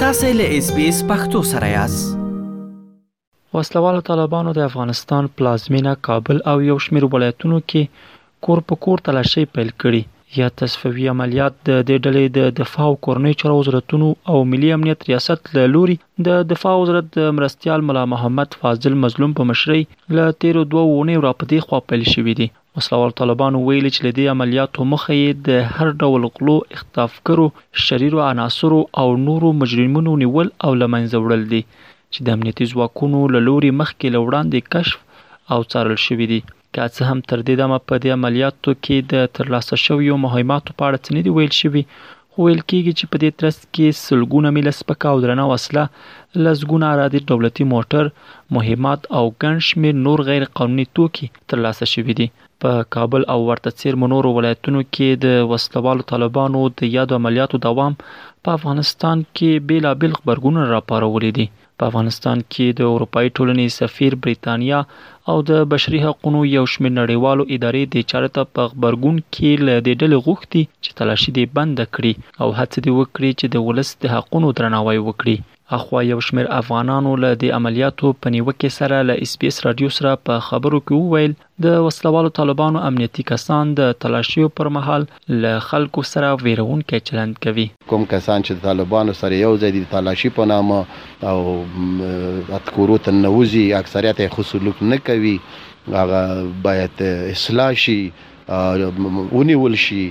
تاسو له اس بي اس پختو سره یاست وسلوالو طالبانو د افغانستان پلازمینه کابل او یو شمیر ولایتونو کې کور په کور تلاشي پیل کړي یا تصفوي عملیات د دې ډلې د دفاع او کورنۍ چارو وزارتونو او ملي امنیت ریاست له لوري د دفاع وزارت د مرستیال ملا محمد فاضل مظلوم په مشرۍ له تیرو دوه اونیو راپدې خوا پیل شوې دي وسله والو طالبانو ویلي چې له دې عملیاتو مخه یې د هر ډول غلو، اختطافګرو، شریرو عناصرو او نورو مجرمینو نیول او له منځه وړل دي چې د امنیتي ځواکونو له لوري مخکې له وړاندې کشف او څارل شوي دي. که څه هم تر دې دمه په دې عملیاتو کې د ترلاسه شویو مهماتو په اړه څه نه دي ویل شوي، ویل کیږي چې په دې ترڅ کې سلګونه میله سپکه او درنه وسله، لسګونه عرادې دولتي موټر، مهمات او ګڼ شمیر نور غیر قانوني توکي تر لاسه شوي دي. په کابل او ورته څیرمو نورو ولایتونو کې د وسله والو طالبانو د یادو عملیاتو دوام په افغانستان کې بیلابیل غبرګونونه راپارولي دي په افغانستان کې د اروپايي ټولنې سفیر بریتانیا او د بشري حقونو یو شمېر نړیوالو ادارې دې چارې ته په غبرګون کې له دې ډلې غوښتي چې تلاشي دې بنده کړي او هڅې دې وکړي چې د ولس د حقونو درناوی وکړي. اخوا یو شمېر افغانانو له دې عملیاتو په نیوکې سره له ایس بي ایس راډیو سره په خبرو کې وویل، د وسله والو طالبانو امنیتي کسان د تلاشیو پر مهال له خلکو سره ویرونکی چلند کوي. کوم کسان چې د طالبانو سره یو ځای دي د تلاشي په نامه او ات کورو ته ننوځي اکثریت یې ښه سلوک نه کوي هغه باید اصلاح شي او ونیول شي.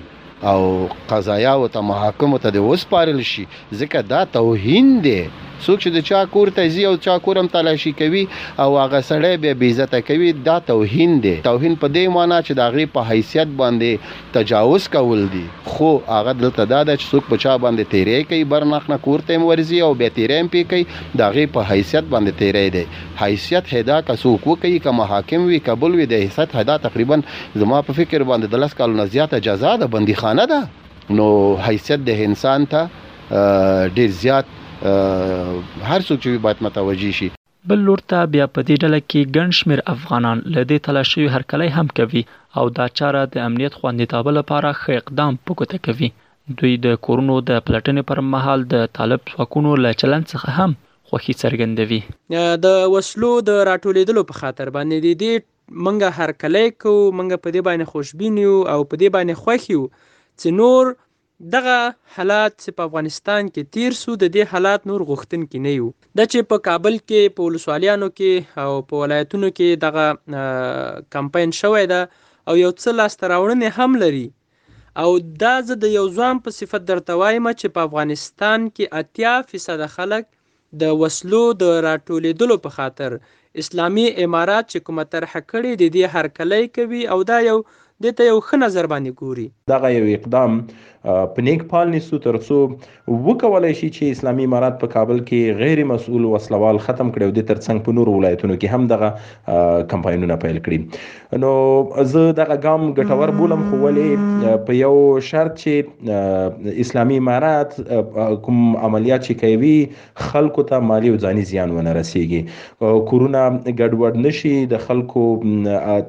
او قضایاو ته محاکمو ته د وسپارل شي ځکه دا توهین دی څوک چې د چا کور ته ځي او چا کورم تلاشي کوي او هغه سړی بیا بې عزته کوي دا توهین دی توهین په دې معنی چې د هغې په حیثیت باندې تجاوز کول دي خو هغه دلته دا ده چې څوک په چا باندې تیری کوي برناخ نه کور ته هم ورځي او بیا تیری هم پې کوي د هغې په حیثیت باندې تیری دی حیثیت حدا که څوک وکیی که محاکم وی که بل وی د حیثیت حدا تقریبا زما په فکر باندی د لس کالو نه زیاته جزا ده بندی خانه ده نو حیثیت د انسان ته ډیر زیات هر څوک چې وی باید متوجه شي. بل لور ته بیا په دې ډله کې ګڼ شمیر افغانان له دې تله شوی هرکلی هم کوی او دا چاره د امنیت خوندیتابه لپاره ښه اقدام په ګوته کوی. دوی د کورونو د پلټنې پر مهال د طالب ځواکونو له چلند څخه هم خوښي څرګندوي. د وسلو د راټولېدلو په خاطر باندې دې دې مونږ هرکلی کوو، مونږ په دې باندې خوشبین یو او په دې باندې خوښ یو چې نور دغه حالات چې په افغانستان کې تېر شو د دې حالات نور غوښتونکي نه یو. دا چې په کابل کې په ولسوالیانو کې او په ولایتونو کې دغه کمپاین شوی ده او یو څه لاسته راوړنې هم لري، او دا زه د یو ځوان په صفت درته وایم چې په افغانستان کې اتیا فیصده خلک د وسلو د راټولیدلو په خاطر اسلامي امارات چې کومه طرحه کړې د دې هرکلی کوي او دا یو دې ته یو ښه نظر باندې ګوري. دغه یو اقدام په نیک پال نیسو ترڅو وکولای شي چې اسلامي امارات په کابل کې غیر مسؤل وسله وال ختم کړي او د ترڅنګ په نورو ولایتونو کې هم دغه کمپاینونه پیل کړي نو زه دغه ګام ګټور بولم خو ولې په یو شرط چې اسلامي امارات کوم عملیات چې کوي خلکو ته مالی او ځاني زیان ونه رسیږي کورونه ګډوډ نشي د خلکو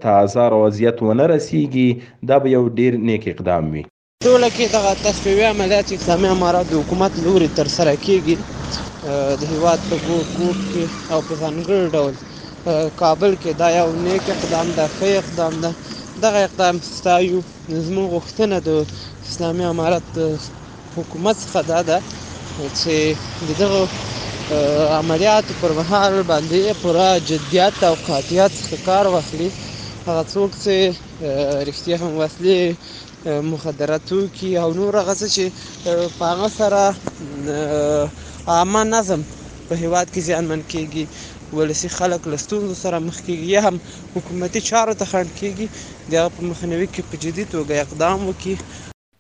ته آزار او اذیت ونه رسیږي دا به یو ډیر نیک اقدام وي ټوله کې دغه تصفیوي عملیات اسلامي امارات د حکومت لوري تر سره کیږي د هیواد په ګوټ ګوټ کې او په ځانګړي ډول کابل کې دا یو نیک اقدام ده ښه اقدام ده دغه اقدام ستایو زموږ غوښتنه د اسلامي امارت د حکومت څخه دا ده چې د دغه عملیاتو پر مهال باندې پوره جدیت او قاطعیت څخه کار واخلي هغه څوک چې رښتیا هم وسلې مخدره توکي او نور هغه څه چې په هغه سره عامه نظم په هیواد کې زیانمن کیږي ولسي خلک له ستونزو سره مخ کیږي یا هم حکومتي چارو ته خنډ کیږي د هغه په مخنیوي کې په جدي توګه اقدام وکړي.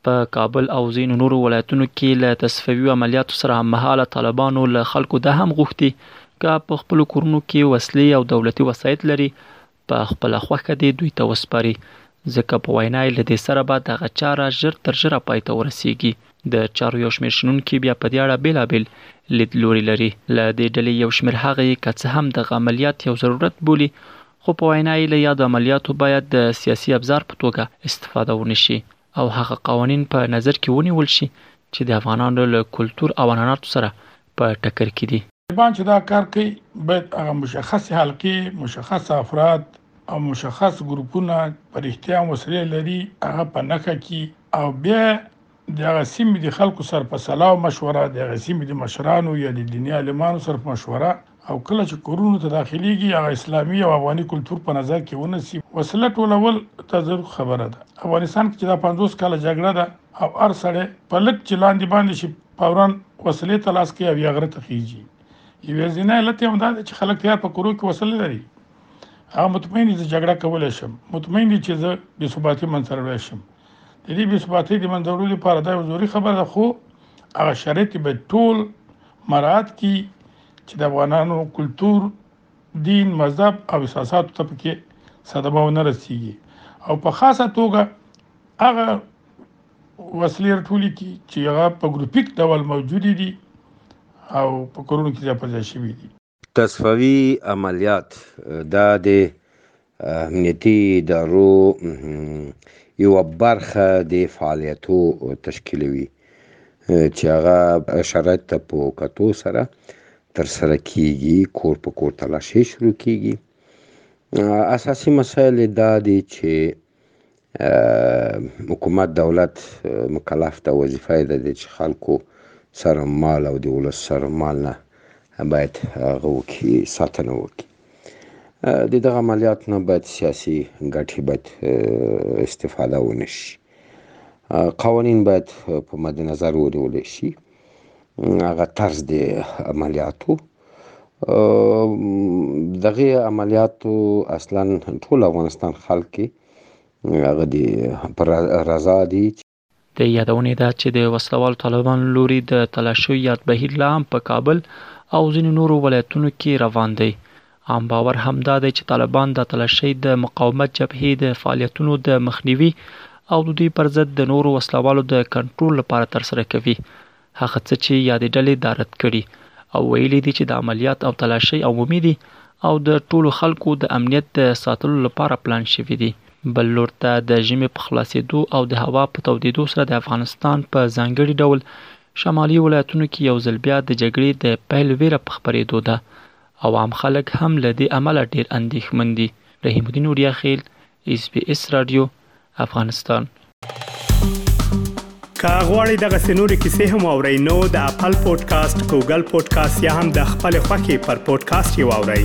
په کابل او ځینو نورو ولایتونو کې له تصفوي عملیاتو سره هممهاله طالبانو له خلکو دا هم غوښتي که په خپلو کورونو کې وسلې او دولتي وسایط لري په خپله خوښه دې دوی ته وسپاري، ځکه په وینا یې له دې سره به دغه چاره ژر تر ژره پای ته ورسېږي. د چارو یو شمېر شنونکي بیا په دې اړه بېلابېل لید لوري لري. له دې ډلې یو شمېر هغه یې که څه هم دغه عملیات یو ضرورت بولي، خو په وینا یې له یادو عملیاتو باید د سیاسي ابزار په توګه استفاده ونه شي او هغه قوانین په نظر کې ونیول شي چې د افغانانو له کلتور او عنعناتو سره په ټکر کې دي. طالبان چې دا کار کوي باید هغه مشخصې حلقې، مشخص افراد او مشخص ګروپونه په رښتیا هم وسلې لري هغه په نښه کړي او بیا د هغه سیمې د خلکو سره په سلا او مشوره، د هغې سیمې د مشرانو یا د دیني عالمانو سره په مشوره او کله چې کورونو ته داخلېږي هغه اسلامي او افغاني کلتور په نظر کې ونیسي. وسله ټولول دا ضرور خبره ده. افغانستان کې چې دا پنځوس کاله جګړه ده او هر سړی په لږ چې لاندې باندې شي فورا وسلې ته لاس کوي او یا غره ته خېږي یوه ځینې علت هم دا دی چې خلک تیار په کورو کې وسلې لري هغه مطمئن دي چې جګړه کولای شم مطمئن دي چې زه بې ثباتي منځ ته راوړی شم د دې بې ثباتۍ د منځه وړلو لپاره دا یو ضروري خبره ده خو هغه شرایط به ټول مراعات کی چې د افغانانو کلچر دین مذهب او احساسات ته پکې صدمه ونه رسیږي او په خاصه توګه هغه وسلې راټولې کړي چې هغه په ګروپیک ډول موجودې دي او په کورونو کې ځای پر ځای شوي دي. تصفوي عملیات دا د امنیتي ادارو یوه برخه د فعالیتو تشکیلوي چې هغه شرایط ته په کتو سره ترسره کیږي کور په کور تلاشي شروع کیږي اساسي مسایل دا دي چې حکومت دولت مکلف ده وظیفه یې ده چې خلکو سر مال او د ولس سر مال نه باید هغه وکړي ساتنه وکړي د دغه عملیات نه باید سیاسي ګټې باید استفاده ونه شي قوانین باید په مد نظر ونیول شي هغه طرز د عملیاتو دغه عملیاتو اصلا ټول افغانستان خلک هغه دی پر رضا دي د یادونې ده چې د وسلوال طالبان لوري د تلاشیو یاد بهیر لا هم په کابل او ځینو نورو ولایتونو کې روان دی عام باور هم دا دی چې طالبان د تلاشۍ د مقاومت جبهې د فعالیتونو د مخنیوي او د دوی پر ضد د نورو وسلوالو د کنټرول لپاره ترسره کوي هغه څه چې یادې ډلې دا رد کړي او ویلي دي چې دا عملیات او تلاشۍ عمومي دي او د ټولو خلکو د امنیت د ساتلو لپاره پلان شوي دي. بل لور ته د ژمي په خلاصېدو او د هوا په تودېدو سره د افغانستان په ځانګړي ډول شمالي ولایتونو کې یو ځل بیا د جګړې د پیل وېره په خپرېدو ده او عام خلک هم له دې امله ډېر اندېښمن دي. رحیم الدین اوریا خېل، ایس بي ایس رادیو افغانستان که غواړئ دغه سنوري کیسې هم او رینو د خپل پودکاسټ ګوګل پودکاسټ یا هم د خپل خاكي پر پودکاسټ یو اورئ